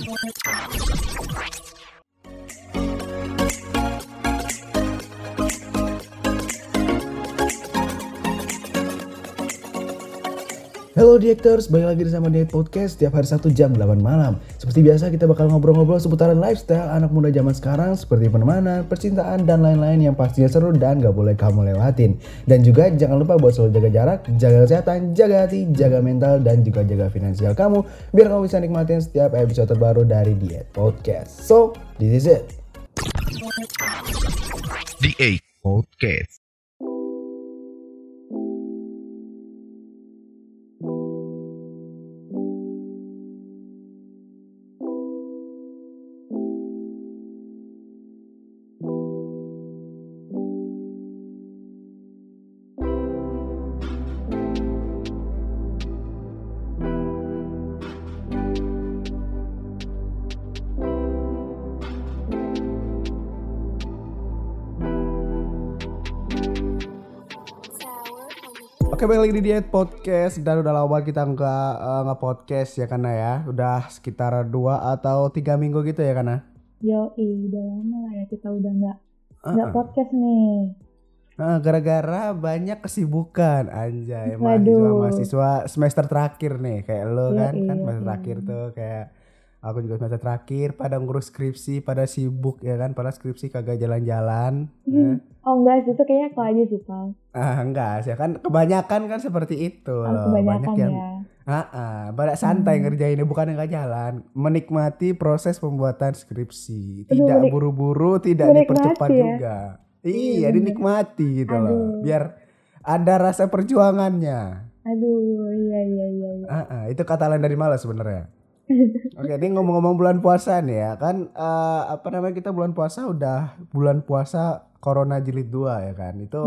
ああ、私はそう思います。Halo Diectors, balik lagi sama Diet Podcast setiap hari Sabtu jam 8 malam. Seperti biasa kita bakal ngobrol-ngobrol seputaran lifestyle anak muda zaman sekarang seperti pertemanan, percintaan, dan lain-lain yang pastinya seru dan gak boleh kamu lewatin. Dan juga jangan lupa buat selalu jaga jarak, jaga kesehatan, jaga hati, jaga mental, dan juga jaga finansial kamu biar kamu bisa nikmatin setiap episode terbaru dari Diet Podcast. So, this is it. The Eight Podcast. Oke balik lagi di Diet Podcast. Dan udah lama kita nggak eh, nggak podcast ya karena ya. Udah sekitar dua atau tiga minggu gitu ya karena Yo, udah lama lah ya kita udah nggak nggak podcast nih. Nah, gara-gara banyak kesibukan anjay. Waduh. mahasiswa mahasiswa semester terakhir nih kayak lo kan kan semester terakhir tuh kayak aku juga semester terakhir pada ngurus skripsi pada sibuk ya kan pada skripsi kagak jalan-jalan ya. Oh enggak sih, itu kayaknya aku aja sih, Pal. ah enggak sih kan kebanyakan kan seperti itu Oh, loh kebanyakan banyak yang ya. ah, ah, pada santai Hmm. ngerjainnya bukan nggak jalan menikmati proses pembuatan skripsi tidak buru-buru tidak dipercepat ya. juga Iya, iya dinikmati gitu loh Aduh. biar ada rasa perjuangannya Aduh, iya iya iya. iya. ah, ah, itu kata lain dari malas sebenarnya Oke, ini ngomong-ngomong bulan puasa nih ya. Kan eh, apa namanya kita bulan puasa udah bulan puasa Corona jilid 2 ya kan? Itu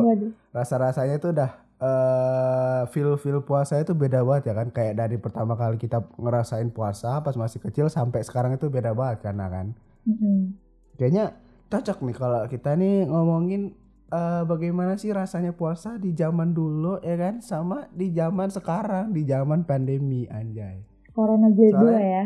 rasa-rasanya itu udah eh feel feel puasa itu beda banget ya kan? Kayak dari pertama kali kita ngerasain puasa pas masih kecil sampai sekarang itu beda banget karena kan? Mm-mm. kayaknya cocok nih kalau kita nih ngomongin eh, bagaimana sih rasanya puasa di zaman dulu ya kan? Sama di zaman sekarang di zaman pandemi anjay Corona jilid Soalnya- dua ya.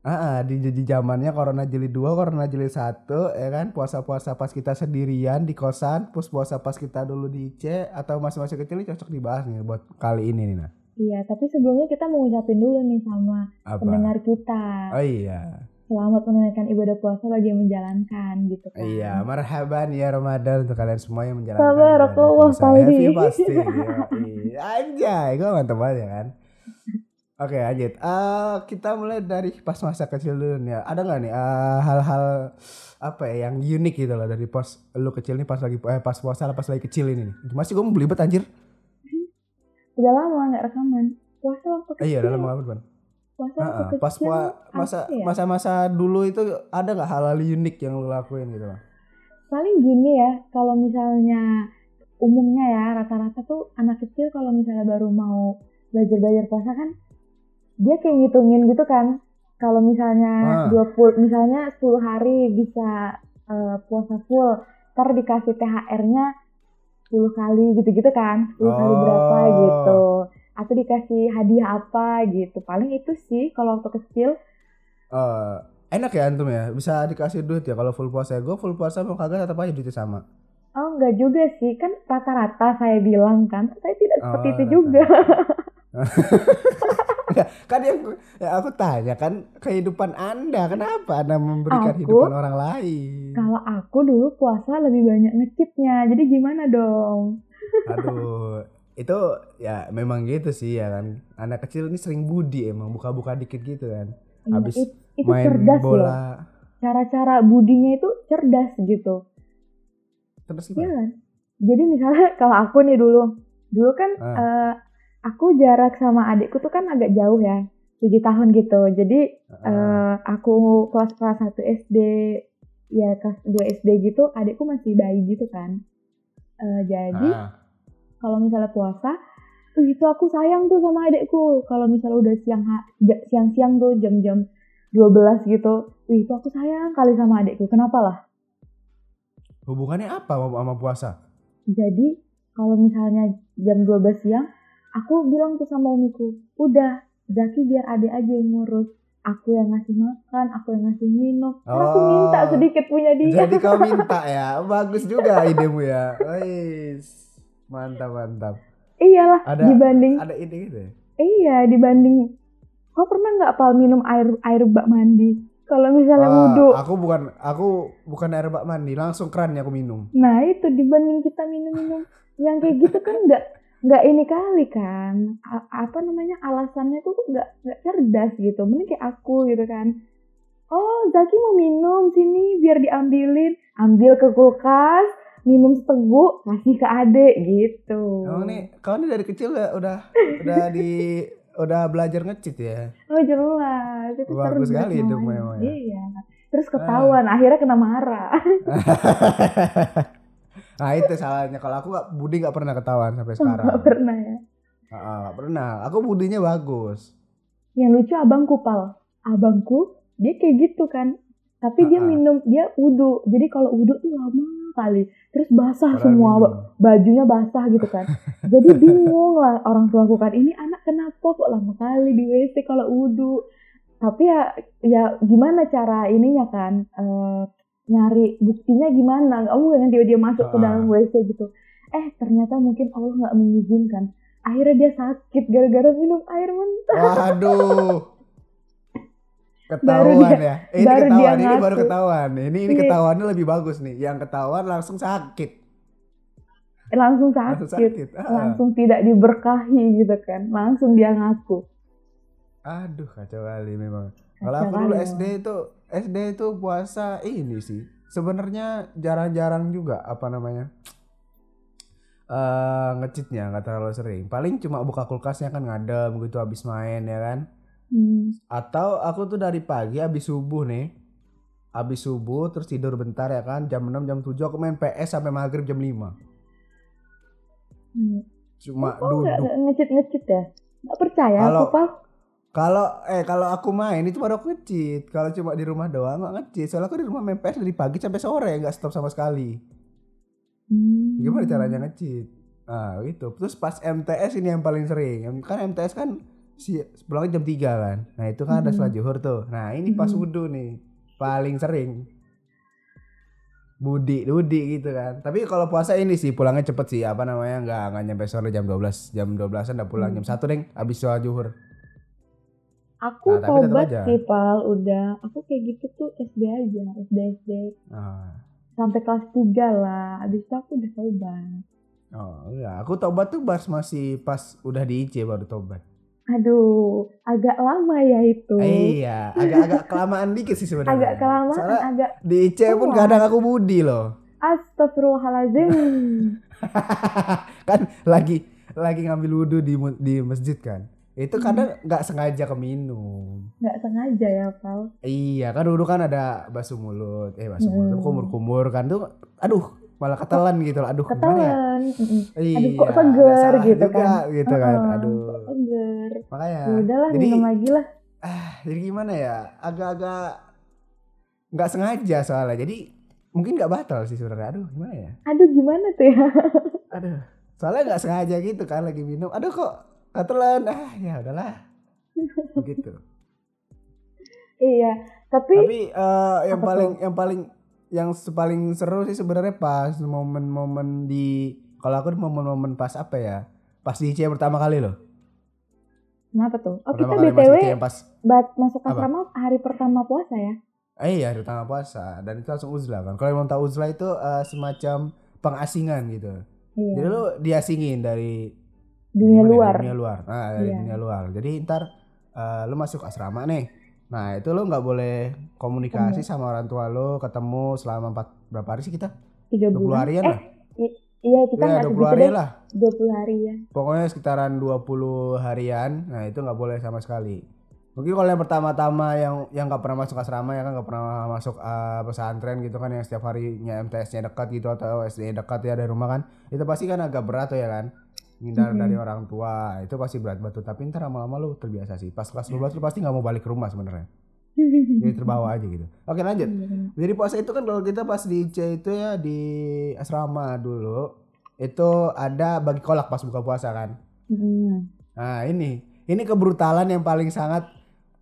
Ah, ah, di di zamannya corona jilid 2, corona jilid 1 ya kan puasa-puasa pas kita sendirian di kosan, terus puasa pas kita dulu di IC atau masih-masih kecil cocok dibahas nih buat kali ini nih nah. Iya, tapi sebelumnya kita mau ngucapin dulu nih sama Apa? pendengar kita. Oh iya. Selamat menunaikan ibadah puasa bagi yang menjalankan gitu kan. Iya, marhaban ya Ramadan untuk kalian semua yang menjalankan. Puasa. Paldi. Happy pasti. yoi. Anjay, gue mantep banget ya kan. Oke lanjut. Eh kita mulai dari pas masa kecil dulu nih. ya. Ada nggak nih eh, hal-hal apa ya yang unik gitu loh dari pas lu kecil nih pas lagi eh, pas puasa lah pas lagi kecil ini nih. Masih gue mau belibet anjir. Udah lama nggak rekaman. Puasa waktu Eh, kecil. iya dalam apa Ban? Puasa Ah, waktu kecil. Pas pua- masa apa ya? masa-masa dulu itu ada nggak hal-hal unik yang lu lakuin gitu? Bang? paling gini ya kalau misalnya umumnya ya rata-rata tuh anak kecil kalau misalnya baru mau belajar belajar puasa kan dia kayak ngitungin gitu kan. Kalau misalnya Ah. 20 misalnya 10 hari bisa eh, puasa full ntar dikasih THR-nya 10 kali gitu-gitu kan 10 kali berapa Oh. gitu. Atau dikasih hadiah apa gitu. Paling itu sih kalau waktu kecil. Eh, enak ya antum ya? Bisa dikasih duit ya kalau full puasa. Gue full puasa mau kagak tetap aja duitnya sama. Oh enggak juga sih. Kan rata-rata saya bilang kan tapi tidak seperti Oh, itu rata. juga kan yang ya aku tanya kan kehidupan anda kenapa anda memberikan Aku? hidupan orang lain Kalau aku dulu puasa lebih banyak ngecitnya, jadi gimana dong? aduh itu ya memang gitu sih ya kan anak kecil ini sering budi emang buka-buka dikit gitu kan Iya, Habis it- itu main cerdas loh. bola Cara-cara budinya itu cerdas gitu. terus gimana? kan? Jadi misalnya kalau aku nih dulu, dulu kan Ah. eh, aku jarak sama adikku tuh kan agak jauh ya, 7 tahun gitu. Jadi Ah, eh, aku kelas kelas 1 SD, ya kelas 2 SD gitu, adikku masih bayi gitu kan. Eh, jadi ah. kalau misalnya puasa tuh itu aku sayang tuh sama adekku kalau misalnya udah siang siang-siang tuh jam-jam 12 gitu wih itu aku sayang kali sama adekku kenapa lah hubungannya apa sama puasa jadi kalau misalnya jam 12 siang aku bilang tuh sama umiku udah Zaki biar adek aja yang ngurus aku yang ngasih makan, aku yang ngasih minum. Kan aku Oh. minta sedikit punya dia. Jadi kau minta ya, bagus juga idemu ya. Wais, mantap mantap. Iyalah Ada- dibanding Ada ide gitu ya? iya dibanding kau pernah nggak pal minum air air bak mandi? Kalau misalnya Ah, wudhu, aku bukan aku bukan air bak mandi, langsung keran aku minum. nah itu dibanding kita minum-minum yang kayak gitu kan nggak nggak ini kali kan. A- apa namanya alasannya tuh nggak nggak cerdas gitu. Mending kayak aku gitu kan. Oh Zaki mau minum sini biar diambilin. Ambil ke kulkas minum seteguk kasih ke adek gitu. Emang nih, kau nih dari kecil udah udah, udah di udah belajar ngecit ya. oh jelas. Itu Bagus sekali hidupmu namanya. emang ya. iya. Terus ketahuan akhirnya kena marah nah itu salahnya. Kalau aku nggak Budi nggak pernah ketahuan sampai sekarang. nggak pernah ya Ah, nggak pernah. Aku budinya bagus. yang lucu abangku pal abangku dia kayak gitu kan tapi dia Ah, ah. minum dia wudhu jadi kalau wudhu tuh lama kali terus basah semua minum. ba- bajunya basah gitu kan jadi bingung lah orang tua aku kan ini anak kenapa kok lama kali di WC kalau wudhu tapi ya ya gimana cara ininya kan eh, nyari buktinya gimana nggak mungkin dia dia masuk ke Ah. dalam WC gitu eh ternyata mungkin Allah nggak mengizinkan akhirnya dia sakit gara-gara minum air mentah Waduh. Baru Ketahuan dia- ya. Ini baru dia ketahuan, ini baru ketahuan. Ini ini ketahuannya lebih bagus nih. Yang ketahuan langsung sakit. langsung Langsung sakit sakit. Ah. langsung tidak diberkahi gitu kan langsung dia ngaku Aduh, kacau kali memang. Kalau aku dulu SD itu SD itu puasa ini sih. Sebenarnya jarang-jarang juga apa namanya? eh ngecitnya nggak terlalu sering. Paling cuma buka kulkasnya kan ngadem gitu habis main ya kan. Hmm. Atau aku tuh dari pagi habis subuh nih. Habis subuh terus tidur bentar ya kan. Jam 6 jam 7 aku main PS sampai maghrib jam 5. Hmm. Cuma nggak duduk. nggak ngecit-ngecit ya? Nggak percaya Kalau- aku, Pal. Kalau eh kalau aku main itu baru aku ngecit. Kalau cuma di rumah doang nggak ngecit. Soalnya aku di rumah main PS dari pagi sampai sore nggak stop sama sekali. Hmm. Gimana caranya ngecit? Ah gitu. Terus pas MTS ini yang paling sering. Kan MTS kan si pulangnya jam 3 kan. Nah itu kan ada Mhm. sholat zuhur tuh. Nah ini pas Mhm. wudhu nih paling sering. Budi, Budi gitu kan. Tapi kalau puasa ini sih pulangnya cepet sih. Apa namanya nggak nggak nyampe sore jam 12 jam 12an udah pulang Hmm. jam 1 deng. Abis sholat zuhur. Aku Nah, tobat sih, Pal. Udah. Aku kayak gitu tuh SD aja. SD, SD. Ah. Sampai kelas 3 lah. Abis itu aku udah tobat. Oh iya, aku tobat tuh pas masih pas udah di IC baru tobat. Aduh, agak lama ya itu. Iya, agak-agak kelamaan dikit sih sebenarnya. agak kelamaan, Soalnya agak di IC pun kadang aku budi loh. astagfirullahaladzim. kan lagi lagi ngambil wudhu di di masjid kan. Itu kadang nggak sengaja keminum. Nggak sengaja ya, Pal. Iya, kan dulu kan ada basuh mulut, eh basuh mulut, Hmm. kumur-kumur kan tuh, aduh malah ketelan gitu loh. Aduh gimana ya? Ketelan. Mm-mm. Iya, Aduh, kok ada seger gitu juga, kan. gitu kan. Aduh, kok seger. makanya. Ya udahlah, Jadi minum lagi lah. ah jadi gimana ya agak-agak nggak sengaja soalnya jadi mungkin nggak batal sih sebenarnya aduh gimana ya Aduh, gimana tuh ya? aduh soalnya nggak sengaja gitu kan lagi minum aduh kok ketelan ah ya udahlah. Gitu. Iya, tapi, tapi eh, yang paling yang paling yang paling seru sih sebenarnya pas momen-momen di kalau aku di momen-momen pas apa ya? Pas di IC pertama kali loh. Kenapa tuh? Oh, pertama kita BTW pas bat masuk asrama hari pertama puasa ya? eh iya hari pertama puasa. Dan itu langsung uzlah kan kalau yang tahu uzlah itu eh, semacam pengasingan gitu. Iya. Jadi lu diasingin dari dunia gimana luar. Dari dunia luar. Nah, dari Iya. dunia luar. Jadi ntar eh, lu masuk asrama nih. Nah, itu lu nggak boleh komunikasi sama orang tua lu, ketemu selama empat berapa hari sih kita? Tiga 20 bulan. harian eh, lah. iya kita Ya, nggak 20 segitu hari lah. 20 hari ya. Pokoknya sekitaran 20 harian. Nah, itu nggak boleh sama sekali. Mungkin kalau yang pertama-tama yang yang nggak pernah masuk asrama ya kan nggak pernah masuk eh, pesantren gitu kan yang setiap harinya MTS-nya dekat gitu atau SD dekat ya dari rumah kan itu pasti kan agak berat tuh ya kan ngindar Mhm. dari orang tua itu pasti berat batu. Tapi ntar lama-lama lu terbiasa sih. Pas kelas 12 lu pasti nggak mau balik ke rumah sebenarnya. Jadi terbawa aja gitu. Oke lanjut. Iya, jadi puasa itu kan kalau kita pas di C itu ya di asrama dulu itu ada bagi kolak pas buka puasa kan. Nah ini, ini kebrutalan yang paling sangat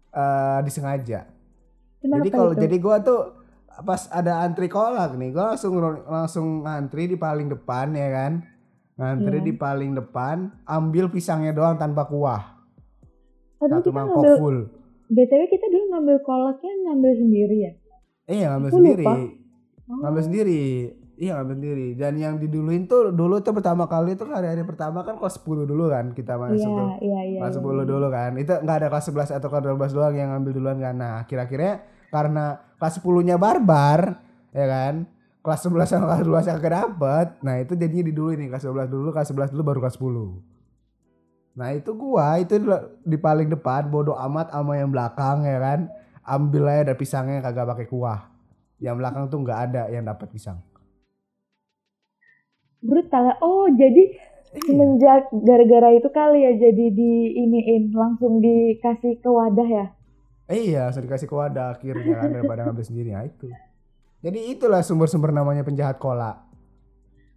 eh, disengaja. Kenapa jadi kalau jadi gua tuh pas ada antri kolak nih, gua langsung langsung ngantri di paling depan ya kan. Ngantri Iya. di paling depan, ambil pisangnya doang tanpa kuah. Dulu Satu mangkok ngambil full. BTW kita dulu ngambil kolaknya ngambil sendiri ya. Iya, ngambil Aku sendiri. lupa. Oh. Ngambil sendiri. Iya, ngambil sendiri. Dan yang diduluin tuh dulu tuh pertama kali tuh hari-hari pertama kan kelas 10 dulu kan kita masuk Iya, tuh. iya, iya. kelas iya, 10 iya. dulu kan. Itu nggak ada kelas 11 atau kelas 12 doang yang ngambil duluan kan. Nah, kira-kira karena kelas 10-nya barbar, ya kan? Kelas 11 sama kelas 12 yang dapet. Nah, itu jadinya di dulu nih, kelas 12 dulu, kelas 11 dulu baru kelas 10. Nah, itu gua itu di- paling depan bodoh amat sama yang belakang ya kan. Ambil aja ada pisangnya kagak pakai kuah. Yang belakang tuh nggak ada yang dapat pisang. Brutal ya. Oh, jadi Iya. semenjak gara-gara itu kali ya jadi di iniin langsung dikasih ke wadah ya. Iya, langsung dikasih ke wadah akhirnya kan daripada ngambil sendiri. Nah, itu. Jadi itulah sumber-sumber namanya penjahat kola.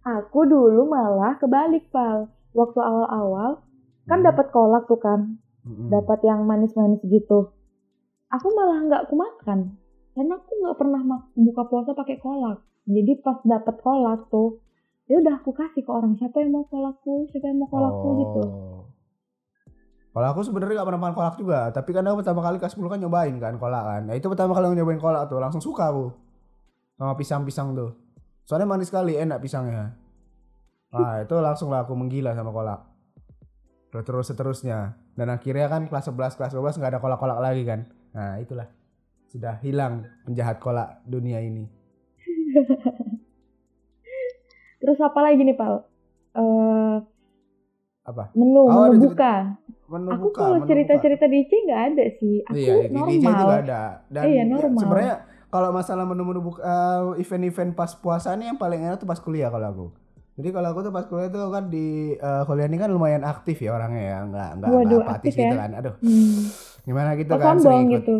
Aku dulu malah kebalik, Pal. Waktu awal-awal kan Hmm. dapat kolak tuh kan, Mm-mm. dapat yang manis-manis gitu. Aku malah nggak aku makan. Karena aku nggak pernah buka puasa pakai kolak. Jadi pas dapat kolak tuh, ya udah aku kasih ke orang siapa yang mau kolakku, siapa yang mau kolakku gitu. Oh. Kalau aku sebenarnya gak pernah makan kolak juga, tapi kan aku pertama kali kelas 10 kan nyobain kan kolak kan. Nah itu pertama kali nyobain kolak tuh, langsung suka aku. Sama pisang-pisang tuh. Soalnya manis sekali, enak pisangnya. Nah itu langsung lah aku menggila sama kolak. Terus terus seterusnya. Dan akhirnya kan kelas 11, kelas 12 gak ada kolak-kolak lagi kan. Nah itulah. Sudah hilang penjahat kolak dunia ini. Terus apa lagi nih, Pal? Eh, Apa? menu, Oh, menu buka. Menu Aku buka, kalau cerita-cerita di IC nggak ada sih. buka. Aku Iya, di- di DJ juga normal. ada. Dan Iya, ya, normal. sebenarnya kalau masalah menu-menu eh, event-event pas puasa nih yang paling enak tuh pas kuliah kalau aku. Jadi kalau aku tuh pas kuliah tuh kan di eh, kuliah ini kan lumayan aktif ya orangnya ya, nggak nggak Waduh, nggak apatis aktif gitu ya. kan. Aduh, Hmm. gimana gitu Oh, kan sering ikut gitu.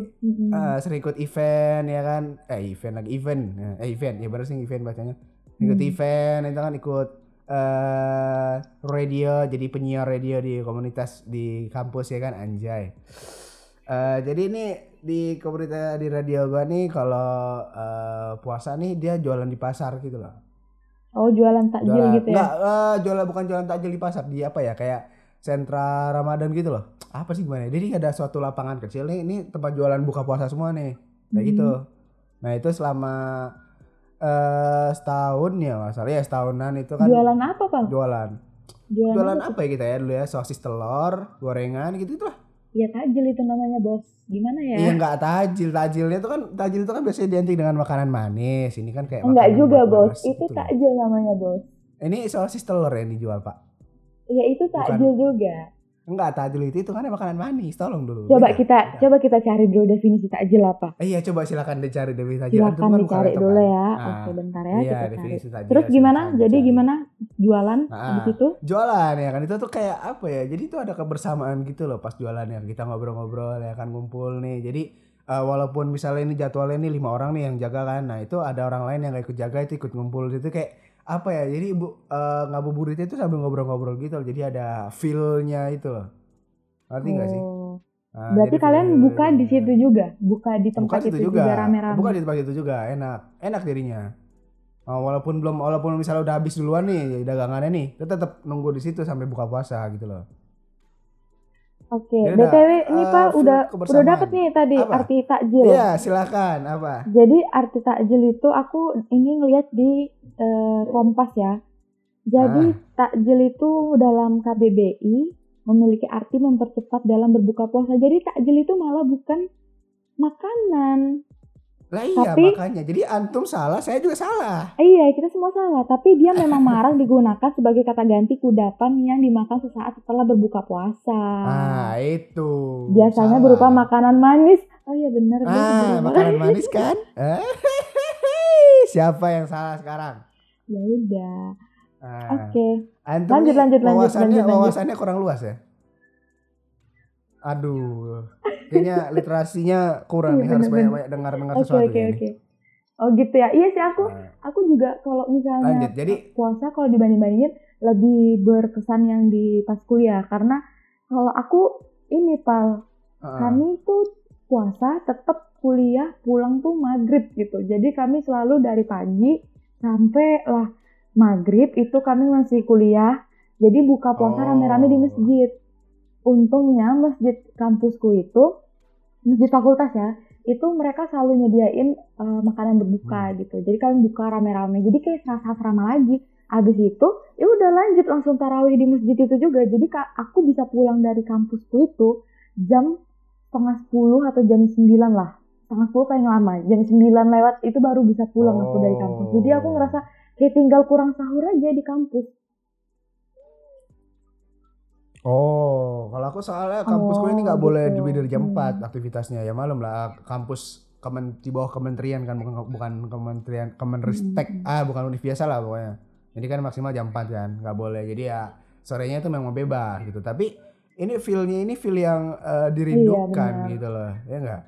Eh, sering ikut event ya kan. Eh event lagi event. Eh event ya bener sih event bacanya. Ikut Hmm. event itu kan ikut eh radio jadi penyiar radio di komunitas di kampus ya kan anjay. Eh jadi ini di komunitas di radio gua nih kalau eh, puasa nih dia jualan di pasar gitu loh. Oh, jualan takjil Jualan gitu ya. enggak eh, jualan bukan jualan takjil di pasar, dia apa ya kayak sentra Ramadan gitu loh. Apa sih gimana? ya? Jadi ada suatu lapangan kecil nih, ini tempat jualan buka puasa semua nih. Kayak Hmm. gitu. Nah, itu selama eh setahun ya masalah ya setahunan itu kan Jualan apa, Pal? jualan. Jualan, Jualan apa? apa ya kita ya dulu ya? Sosis telur, gorengan gitu itulah. Ya takjil itu namanya, Bos. Gimana ya? Iya enggak tajil, tajilnya itu kan tajil itu kan biasanya identik dengan makanan manis. Ini kan kayak Enggak juga, Bos. balas Itu gitu loh. takjil namanya, Bos. Ini sosis telur yang dijual, Pak. Iya, itu takjil juga. Enggak, tajil itu itu kan makanan manis. Tolong dulu. Coba Beda, kita beda. coba kita cari dulu definisi takjil apa. Eh, iya, coba silakan dicari definisi. Antum Silakan kan dicari dulu kan? ya. Nah, Oke, bentar ya iya, kita cari. tajil. Terus gimana? Jadi gimana? Jualan Nah, habis itu? Jualan ya kan itu tuh kayak apa ya? Jadi itu ada kebersamaan gitu loh pas jualannya. Kita ngobrol-ngobrol ya kan ngumpul nih. Jadi eh, walaupun misalnya ini jadwalnya ini lima orang nih yang jaga kan. Nah, itu ada orang lain yang gak ikut jaga itu ikut ngumpul itu kayak apa ya? Jadi ibu eh, ngabuburit itu sambil ngobrol-ngobrol gitu loh. Jadi ada feel-nya itu loh. Ngerti gak sih? Oh. Nah, Berarti kalian feel- buka di situ juga, buka di Buka tempat di itu situ juga, rame-rame. Buka di tempat itu juga, enak. Enak dirinya. Oh, walaupun belum walaupun misalnya udah habis duluan nih dagangannya nih, kita tetap nunggu di situ sampai buka puasa gitu loh. Oke, Ya udah, BTW ini eh, Pak udah udah dapet nih tadi Apa? arti takjil. Iya, silakan. Apa? Jadi arti takjil itu aku ini ngeliat di eh, Kompas ya. Jadi Ah. takjil itu dalam KBBI memiliki arti mempercepat dalam berbuka puasa. Jadi takjil itu malah bukan makanan. Lah iya Tapi- makanya. Jadi antum salah, saya juga salah. Iya, kita semua salah. Tapi dia memang marak digunakan sebagai kata ganti kudapan yang dimakan sesaat setelah berbuka puasa. Ah, itu. Biasanya Salah. berupa makanan manis. Oh iya benar. Ah, bener. makanan manis kan? Eh, Siapa yang salah sekarang? Ya udah. Ah, Oke. Antum Lanjut, lanjut, lanjut, lanjut, lanjut. wawasannya kurang luas ya? Aduh, kayaknya literasinya kurang Iya, nih harus banyak-banyak dengar-dengar Oke sesuatu oke ya oke. Oh gitu ya. Iya sih aku Nah, aku juga kalau misalnya lanjut, jadi puasa kalau dibanding-bandingin lebih berkesan yang di pas kuliah karena kalau aku ini pal uh, kami tuh puasa tetap kuliah pulang tuh maghrib gitu. Jadi kami selalu dari pagi sampai lah maghrib itu kami masih kuliah. Jadi buka puasa Oh. rame-rame di masjid. Untungnya masjid kampusku itu masjid fakultas ya, itu mereka selalu nyediain eh, makanan berbuka gitu. Jadi kalian buka rame-rame. Jadi kayak serasa asrama lagi. Habis itu ya udah lanjut langsung tarawih di masjid itu juga. Jadi kak aku bisa pulang dari kampusku itu jam setengah sepuluh atau jam sembilan lah. Setengah sepuluh paling lama. Jam sembilan lewat itu baru bisa pulang aku dari kampus. Jadi aku Oh. ngerasa kayak tinggal kurang sahur aja di kampus. Oh, kalau aku soalnya kampusku ini nggak Oh, boleh gitu. lebih dari jam Hmm. 4 aktivitasnya. Ya malum lah kampus kemen, di bawah kementerian kan bukan bukan kementerian Kemenristek. Hmm. Ah, bukan univ biasa lah pokoknya. Jadi kan maksimal jam 4 kan, nggak boleh. Jadi ya sorenya itu memang bebas gitu. Tapi ini feel-nya ini feel yang eh, dirindukan benar. gitu loh. Ya enggak?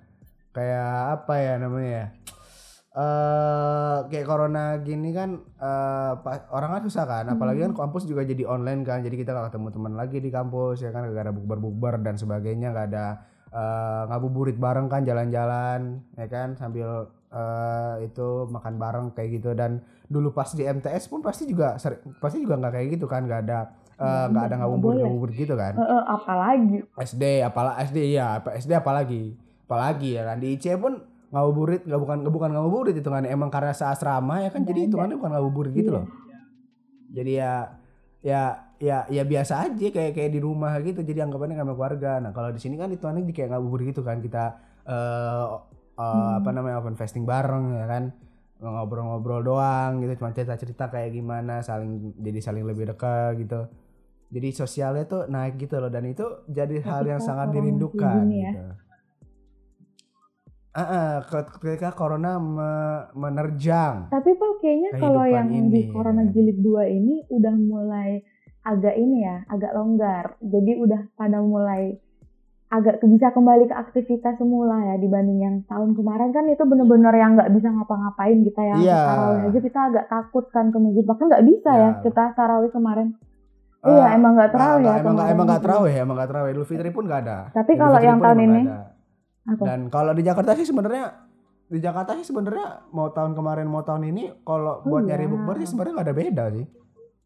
Kayak apa ya namanya eh kayak corona gini kan eh pa- orang kan susah kan apalagi kan kampus juga jadi online kan jadi kita gak ketemu teman lagi di kampus ya kan gak ada bukber-bukber dan sebagainya gak ada eh ngabuburit bareng kan jalan-jalan ya kan sambil eh itu makan bareng kayak gitu. Dan dulu pas di MTS pun pasti juga seri- pasti juga nggak kayak gitu kan nggak ada Nggak nggak ada, ada ngabuburit ngabuburit gitu kan. Eh, apalagi. SD apalah SD ya SD apalagi apalagi ya kan. Di IC pun ngabuburit nggak bukan bukan ngabuburit itu kan emang karena seasrama ya kan Nggak jadi ada. hitungannya bukan ngabuburit gitu Iya. loh jadi ya ya ya ya biasa aja kayak kayak di rumah gitu jadi anggapannya sama keluarga nah kalau di sini kan hitungannya di kayak ngabuburit gitu kan kita eh eh, apa namanya open fasting bareng ya kan ngobrol-ngobrol doang gitu cuma cerita-cerita kayak gimana saling jadi saling lebih dekat gitu jadi sosialnya tuh naik gitu loh dan itu jadi hal yang sangat dirindukan ya. gitu. Ke- ketika corona me- menerjang. Tapi Pak kayaknya kalau yang ini, di Corona ya. Jilid 2 ini udah mulai agak ini ya, agak longgar. Jadi udah pada mulai agak bisa kembali ke aktivitas semula ya dibanding yang tahun kemarin kan itu bener-bener yang nggak bisa ngapa-ngapain kita ya. Iya. Tarawih aja kita agak takut kan ke masjid. Bahkan nggak bisa Ya. ya kita tarawih kemarin. Eh, iya emang nggak terawih ya nggak- emang nggak emang nggak terawih ya, emang nggak terawih. Idul Fitri pun nggak ada. Tapi kalau yang tahun ini ada. Apa? Dan kalau di Jakarta sih sebenarnya di Jakarta sih sebenarnya mau tahun kemarin mau tahun ini kalau Oh, buat iya. nyari bukber sih sebenarnya nggak ada beda sih.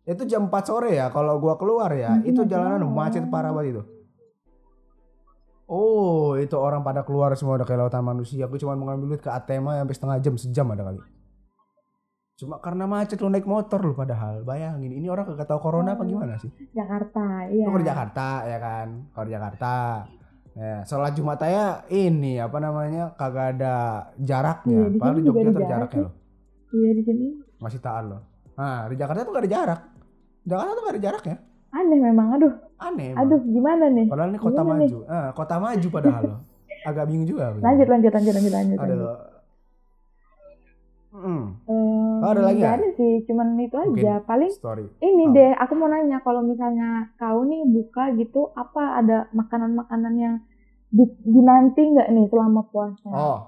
Itu jam 4 sore ya kalau gua keluar ya, Mungkin itu nggak jalanan tahu. macet parah banget itu. Oh, itu orang pada keluar semua udah kayak lautan manusia. Aku cuma mau ngambil duit ke ATM sampai setengah jam, sejam ada kali. Cuma karena macet lu naik motor lu padahal. Bayangin, ini orang kagak tahu corona apa gimana sih? Jakarta, iya. Lu ke Jakarta ya kan? Kalau di Jakarta. Ya, sholat Jumat aja ini apa namanya kagak ada jaraknya. Iya, Padahal di Jogja jarak jaraknya sih. loh. Iya di sini. Masih taat loh. Nah, di Jakarta tuh gak ada jarak. Jakarta tuh gak ada jaraknya. Aneh memang, aduh, Aneh. emang. aduh gimana nih? Padahal ini kota Gimana nih? maju. Ah, kota maju padahal loh. Agak bingung juga. lanjut, lanjut, lanjut, lanjut. lanjut. Aduh. Oh, ada lagi nggak? ada sih, cuman itu Mungkin aja. Paling story. ini Oh. deh, aku mau nanya kalau misalnya kau nih buka gitu, apa ada makanan-makanan yang di, dinanti nggak nih selama puasa? Oh.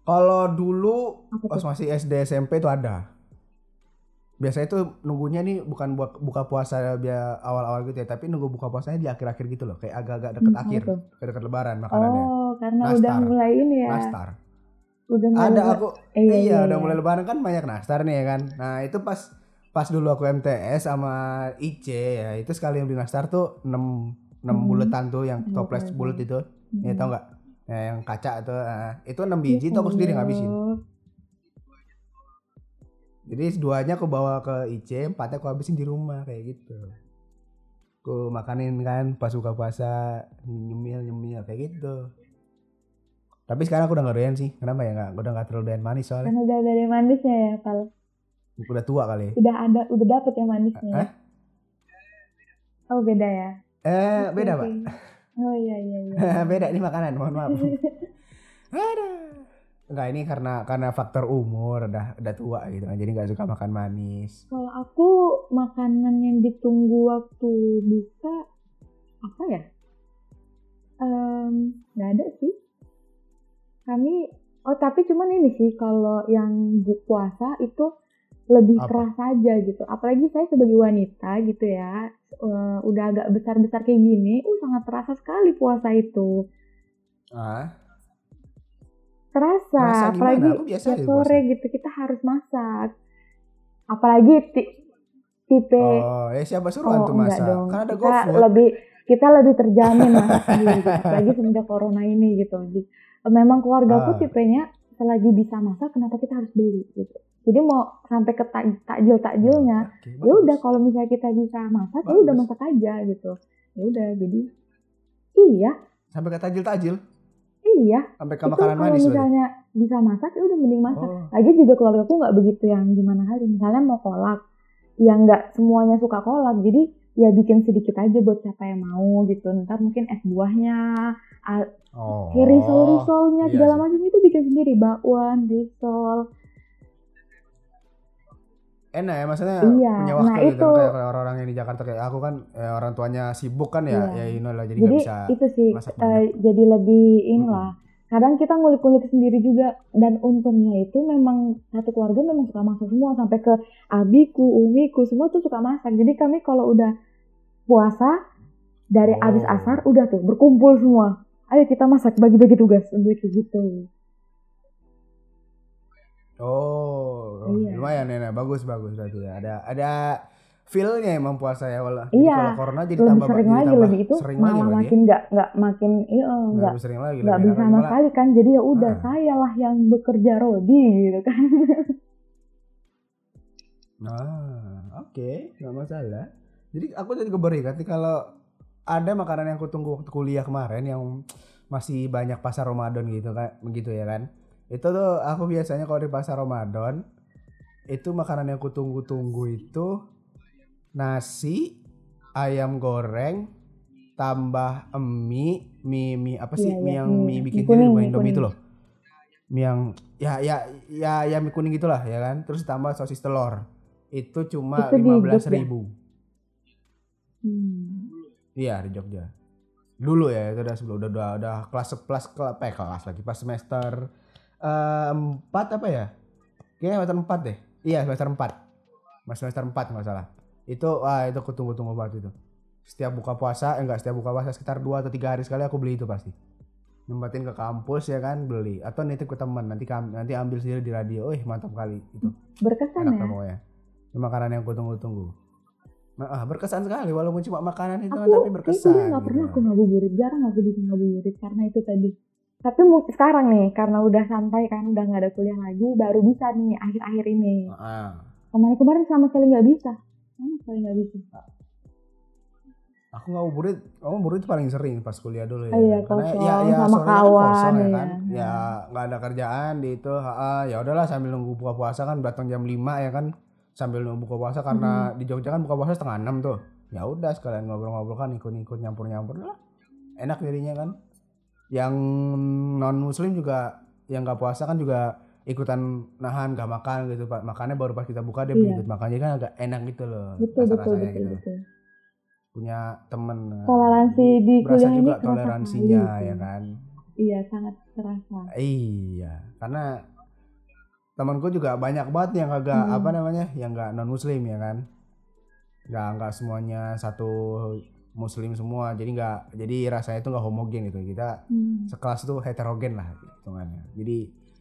Kalau dulu pas masih SD SMP itu ada. Biasanya itu nunggunya nih bukan buat buka puasa biar awal-awal gitu ya, tapi nunggu buka puasanya di akhir-akhir gitu loh, kayak agak-agak deket Hmm, akhir, kayak deket lebaran makanannya. Oh, karena Nastar. udah mulai ini ya. Nastar. Udah Ada aku Eh, iya, iya, udah iya. mulai lebaran kan banyak nastar nih ya kan. Nah, itu pas pas dulu aku MTS sama IC ya, itu sekali yang beli nastar tuh 6 6 Hmm. buletan tuh yang toples bulat itu. Ya Hmm. tau nggak? Ya, yang kaca tuh, ah, itu 6 biji tuh aku sendiri ngabisin. Jadi duanya aku bawa ke IC, empatnya aku habisin di rumah kayak gitu. Aku makanin kan pas buka puasa, nyemil nyemil kayak gitu. Tapi sekarang aku udah gak doyan sih. Kenapa ya nggak? Udah gak terlalu doyan manis soalnya. Karena udah dari manisnya ya, Pal. Udah tua kali. Udah ada, udah dapet ya manisnya. ya? Hah? Oh beda ya. Eh, Oke, beda oke. pak. Oh iya iya iya. beda ini makanan, mohon maaf. Ada. Enggak ini karena karena faktor umur udah udah tua gitu kan. Jadi nggak suka makan manis. Kalau aku makanan yang ditunggu waktu buka apa ya? Nggak ada sih. Kami oh tapi cuman ini sih kalau yang puasa itu lebih Apa? keras aja gitu. Apalagi saya sebagai wanita gitu ya, eh, udah agak besar-besar kayak gini, uh sangat terasa sekali puasa itu. Ah, Terasa, Terasa gimana? apalagi aja sore gitu kita harus masak. Apalagi ti- tipe oh, ya siapa tuh enggak masak? dong. Kan ada kita GoFood. lebih kita lebih terjamin masak sendiri gitu. Apalagi semenjak corona ini gitu. Memang keluargaku Ah. tipenya selagi bisa masak kenapa kita harus beli gitu. Jadi mau sampai ke tak- takjil-takjilnya Oke, ya udah kalau misalnya kita bisa masak ya udah masak aja gitu. Ya udah jadi iya. Sampai ke tajil-tajil, iya. Sampai ke itu makanan kalau manis berarti. misalnya bisa masak ya udah mending masak. Oh, lagi juga keluarga aku nggak begitu yang gimana kali. Misalnya mau kolak yang nggak semuanya suka kolak. Jadi ya bikin sedikit aja buat siapa yang mau gitu ntar mungkin es buahnya oh. risol risolnya iya segala macam itu bikin sendiri bakwan risol enak ya maksudnya Iya, punya waktu nah gitu itu. kayak orang-orang yang di Jakarta kayak aku kan eh, orang tuanya sibuk kan ya Iya. ya you know lah jadi jadi bisa itu sih masak banyak. jadi lebih inilah kadang kita ngulik-ngulik sendiri juga dan untungnya itu memang satu keluarga memang suka masak semua sampai ke abiku umiku semua tuh suka masak jadi kami kalau udah puasa dari Oh. abis asar udah tuh berkumpul semua ayo kita masak bagi-bagi tugas untuk gitu oh Iya. lumayan ya bagus bagus berarti ya ada ada feelnya emang puasa ya walau Iya, kalau corona jadi lebih tambah sering lagi tambah lebih itu sering lagi malah berarti ya? makin nggak nggak makin iya Nggak nggak lebih sering lagi nggak lebih bisa sama lagi, sekali kan jadi ya udah Ah. saya lah yang bekerja rodi gitu kan Ah, oke, nggak masalah. Jadi aku jadi keberikan nih kalau ada makanan yang aku tunggu waktu kuliah kemarin yang masih banyak pasar Ramadan gitu kan, begitu ya kan. Itu tuh aku biasanya kalau di pasar Ramadan itu makanan yang aku tunggu-tunggu itu nasi, ayam goreng, tambah mie, mie, mie apa sih? Iya, mie yang mie- mie bikin bukan mie Indomie itu loh. Mie yang ya ya ya ya mie kuning gitulah ya kan. Terus tambah sosis telur. Itu cuma lima belas Jogja? ribu. Hmm. Iya di Jogja. Dulu ya itu udah sebelum udah udah, udah kelas kelas kelas eh, kelas lagi pas semester eh, empat apa ya? Kayaknya semester empat deh. Iya semester empat. Mas semester empat nggak salah. Itu ah itu aku tunggu-tunggu banget itu. Setiap buka puasa, eh, enggak setiap buka puasa sekitar dua atau tiga hari sekali aku beli itu pasti. Nempatin ke kampus ya kan beli atau nitip ke teman nanti nanti ambil sendiri di radio. Wih mantap kali itu. berkesan Enak ya pokoknya. Makanan yang aku tunggu-tunggu. Nah, ah, berkesan sekali walaupun cuma makanan itu aku tapi berkesan. kuliah nggak pernah aku ngabuburit jarang aku bisa ngabuburit karena itu tadi tapi sekarang nih karena udah santai kan udah nggak ada kuliah lagi baru bisa nih akhir-akhir ini Ah, kemarin kemarin sama sekali nggak bisa sama sekali nggak bisa aku ngabuburit, aku ngabuburit paling sering pas kuliah dulu ya. Oh iya, Karena kosong, ya, ya sama kan kawan, kosong ya iya. kan. Ya nggak ada kerjaan di itu. ah, ya udahlah sambil nunggu buka puasa kan datang jam 5 ya kan. Sambil nunggu buka puasa karena di Jogja kan buka puasa setengah enam tuh. Ya udah sekalian ngobrol-ngobrol kan ikut-ikut nyampur-nyampur lah. Enak jadinya kan. Yang non muslim juga yang nggak puasa kan juga ikutan nahan gak makan gitu pak makannya baru pas kita buka dia Iya. ikut makannya kan agak enak gitu loh betul betul rasa-rasanya betul gitu betul punya temen Toleransi Jadi di berasa kuliah ini juga toleransinya ya kan iya sangat terasa iya karena temanku juga banyak banget yang agak Hmm. apa namanya yang nggak non muslim ya kan? Nggak nggak semuanya satu muslim semua. Jadi nggak jadi rasanya itu nggak homogen gitu. Kita Hmm. sekelas tuh heterogen lah hitungannya jadi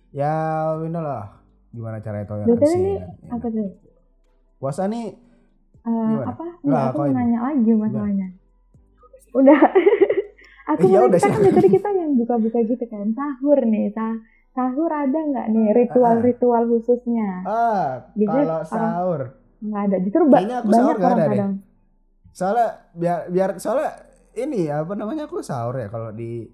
ya ini lah gimana cara BTW toleransi ini ya. apa tuh? Puasa nih Gimana? apa? Nggak, aku mau nanya lagi masalahnya. Udah. Aku Eh, ya mau udah, kan dari tadi kita yang buka-buka gitu kan sahur nih sah sahur ada nggak nih ritual-ritual khususnya? Ah Biasanya kalau sahur. Nggak ada. Justru ba- Kayaknya aku banyak sahur nggak orang ada deh. kadang. Soalnya biar biar soalnya ini apa namanya aku sahur ya. Kalau di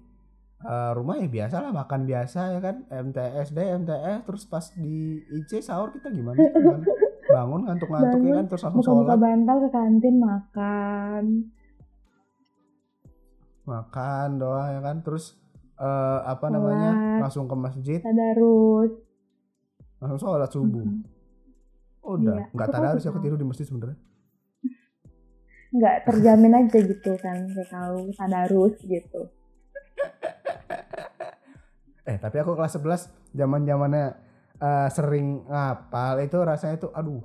eh, rumah ya biasa lah makan biasa ya kan. MTS deh MTS terus pas di IC sahur kita gimana Gimana? bangun ngantuk-ngantuk ya kan terus langsung buka-buka sholat. bantal ke kantin makan. Makan doa ya kan. Terus eh, apa namanya Sholat. langsung ke masjid tadarus langsung sholat subuh Mm-mm. udah Iya, nggak tadarus aku tuh. tidur di masjid sebenarnya nggak terjamin aja gitu kan kayak tahu tadarus gitu Eh tapi aku kelas 11 zaman zamannya eh, sering ngapal itu rasanya tuh aduh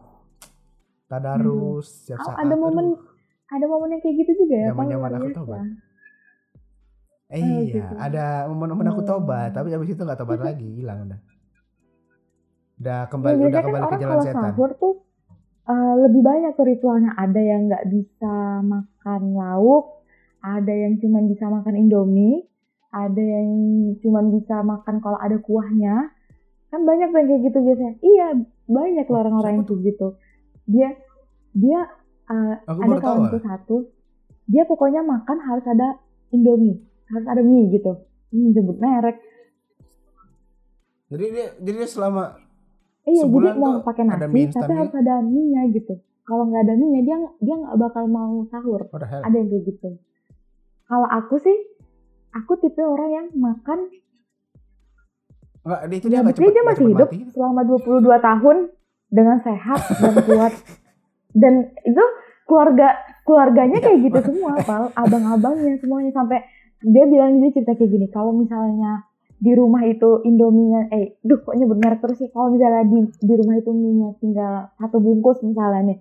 tadarus setiap Oh, saat ada momen aduh. ada momen yang kayak gitu juga ya Pak? Zaman-zaman Luar aku biasa. tobat. Eh, Oh, iya, gitu. ada momen-momen aku Hmm. tobat, tapi habis itu nggak tobat lagi, hilang udah. Udah Ya, kembali, udah biasanya kan kembali ke orang jalan kalau setan. sahur tuh eh, lebih banyak tuh ritualnya. Ada yang nggak bisa makan lauk, ada yang cuma bisa makan indomie, ada yang cuma bisa makan kalau ada kuahnya. Kan banyak tuh yang kayak gitu biasanya. Iya, banyak loh Oh, orang-orang yang kayak gitu. Dia dia eh, Aku ada kawanku ah. satu, dia pokoknya makan harus ada indomie, harus ada mie gitu. Sebut merek. Jadi dia, jadi dia selama Iya, jadi mau pakai ada nasi, mie tapi harus ada mie-nya gitu. Kalau nggak ada mie-nya, dia dia nggak bakal mau sahur. Ada yang kayak gitu. Kalau aku sih, aku tipe orang yang makan, Enggak, dia itu ya dia buktinya cepet, dia masih hidup mati selama 22 tahun dengan sehat dan kuat. Dan itu keluarga keluarganya Iya, kayak gitu semua, pal. Abang-abangnya semuanya sampai dia bilang dia cerita kayak gini. Kalau misalnya di rumah itu indominya, eh, duh kok nyebut merek terus sih. Kalau misalnya di di rumah itu mie tinggal satu bungkus misalnya nih.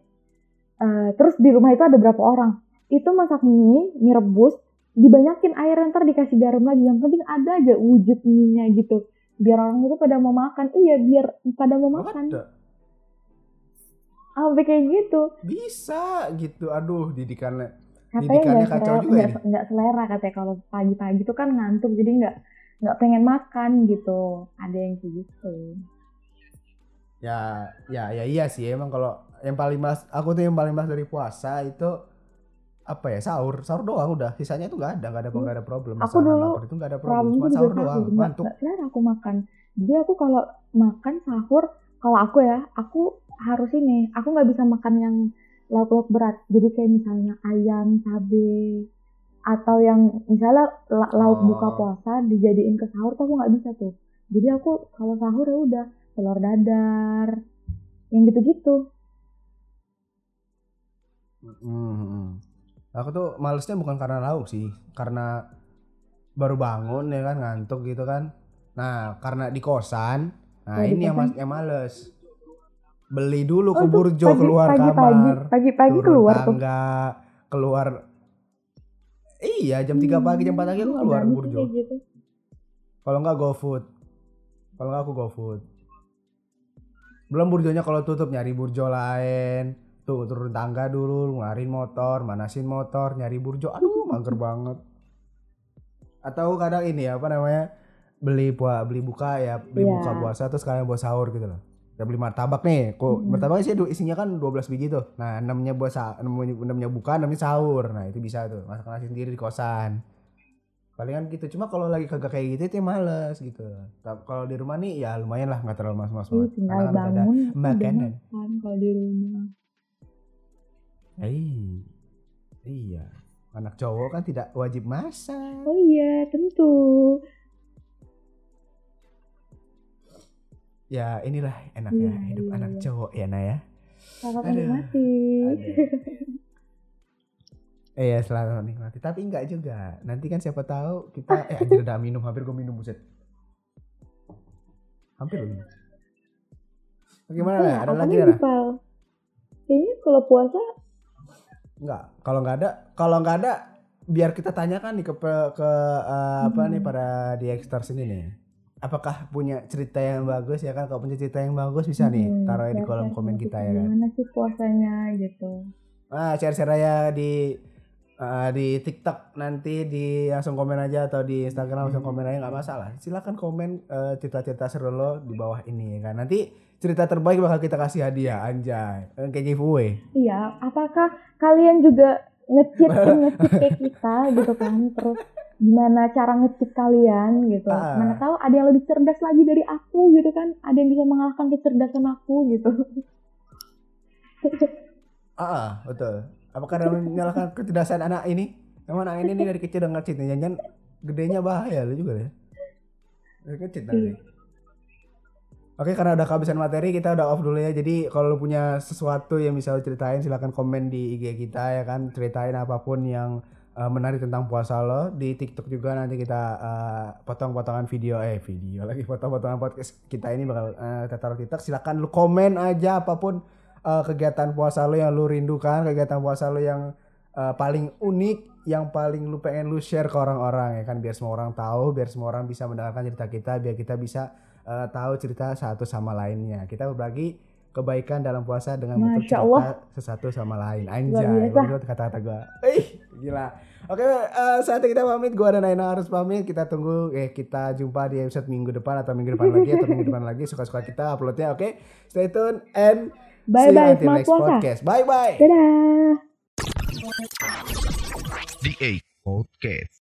Eh, terus di rumah itu ada berapa orang? Itu masak mie, mie rebus, dibanyakin air ntar dikasih garam lagi. Yang penting ada aja wujud mie-nya gitu. Biar orang itu pada mau makan. Iya, biar pada mau makan. the- Sampai kayak gitu. Bisa gitu, aduh didikannya. Katanya nggak selera, juga nggak, nggak selera katanya kalau pagi-pagi tuh kan ngantuk jadi nggak nggak pengen makan gitu. Ada yang kayak gitu. Ya, ya, ya iya sih emang kalau yang paling mas, aku tuh yang paling mas dari puasa itu apa ya sahur, sahur doang udah, sisanya itu nggak ada, nggak ada nggak ada problem. Aku Masalah dulu lapar itu nggak ada problem, cuma sahur sahur doang, nggak ngantuk. nggak selera aku makan. Jadi aku kalau makan sahur kalau aku ya aku harus ini aku nggak bisa makan yang lauk-lauk berat jadi kayak misalnya ayam cabe atau yang misalnya la- lauk Oh. buka puasa dijadiin ke sahur tuh aku nggak bisa tuh jadi aku kalau sahur ya udah telur dadar yang gitu-gitu Hmm. Aku tuh malesnya bukan karena lauk sih, karena baru bangun ya kan ngantuk gitu kan. Nah karena di kosan, nah di ini yang mas kosan. yang males. Beli dulu ke Oh, itu burjo pagi- keluar pagi-pagi- kamar, pagi-pagi keluar tuh tangga, keluar. Iya jam 3 pagi jam 4 pagi aku Hmm, keluar ke burjo. gitu. Kalau nggak GoFood, kalau nggak aku GoFood. Belum burjonya kalau tutup nyari burjo lain. Tuh turun tangga dulu, ngelarin motor, manasin motor, nyari burjo. Aduh, mager banget. Atau kadang ini ya, apa namanya? Beli buah beli buka ya, beli Iya. buka puasa terus kalian buat sahur gitu loh. Ya beli martabak nih, kok Mhm. martabaknya sih isinya kan 12 biji tuh. Nah, enamnya buat sa enamnya, buka, enamnya sahur. Nah, itu bisa tuh. Masak nasi sendiri di kosan. Palingan gitu. Cuma kalau lagi kagak kayak gitu itu ya males gitu. Tapi Kalau di rumah nih ya lumayan lah nggak terlalu mas-mas Ih, banget. tinggal Karena kan ada bangun udah makanan. makan kalau di rumah. Eh, iya. Anak cowok kan tidak wajib masak. Oh iya, tentu. Ya inilah enaknya Iya, hidup iya, anak iya. cowok ya Naya. Selamat Aduh. menikmati. Eh ya selalu nikmati. Tapi enggak juga. Nanti kan siapa tahu kita eh anjir udah minum hampir gue minum buset. Hampir loh. Bagaimana lah? Ada lagi ya? Kayaknya kalau puasa Enggak. Kalau nggak ada, kalau nggak ada biar kita tanyakan nih ke pe- ke eh, apa nih Hmm. pada di Xstars ini nih. Apakah punya cerita yang bagus ya kan? Kalau punya cerita yang bagus bisa nih hmm, taruh di kolom komen kita ya kan. Gimana sih puasanya gitu. Ah, share-share aja di eh, di TikTok nanti di langsung komen aja atau di Instagram langsung komen aja nggak masalah. Silakan komen eh, cerita-cerita seru lo di bawah ini ya kan. Nanti cerita terbaik bakal kita kasih hadiah anjay. Eh, Kayak giveaway. Iya, apakah kalian juga ngecit ngecit kayak kita gitu kan? Terus gimana cara ngecit kalian gitu? Ah. Mana tahu ada yang lebih cerdas lagi dari aku gitu kan? Ada yang bisa mengalahkan kecerdasan aku gitu. Ah, ah, betul. Apakah dalam menyalahkan kecerdasan anak ini? Emang anak ini nih dari kecil udah ngecit nih. Jangan gedenya bahaya lu juga ya. Dari kecil nanti. Oke, karena udah kehabisan materi, kita udah off dulu ya. Jadi kalau lu punya sesuatu yang bisa lu ceritain, silahkan komen di IG kita ya kan. Ceritain apa pun yang uh, menarik tentang puasa lo. Di TikTok juga nanti kita uh, potong-potongan video. Eh video lagi potong-potongan podcast kita ini bakal uh, kita taruh TikTok. Silakan lu komen aja apa pun uh, kegiatan puasa lo yang lu rindukan kegiatan puasa lo yang uh, paling unik yang paling lu pengen lu share ke orang-orang ya kan? Biar semua orang tahu biar semua orang bisa mendengarkan cerita kita biar kita bisa uh, tahu cerita satu sama lainnya. Kita berbagi kebaikan dalam puasa dengan bentuk Masya cerita Allah. sesatu sama lain. Anjay itu kata-kata gua. Ih gila. Oke uh, saatnya kita pamit. Gua dan Naina harus pamit. Kita tunggu eh kita jumpa di episode minggu depan atau minggu depan lagi atau minggu depan lagi. Suka-suka kita uploadnya oke? Stay tune and Bye see you bye, semangat next puasa. podcast. Bye bye Dadah. The A Podcast.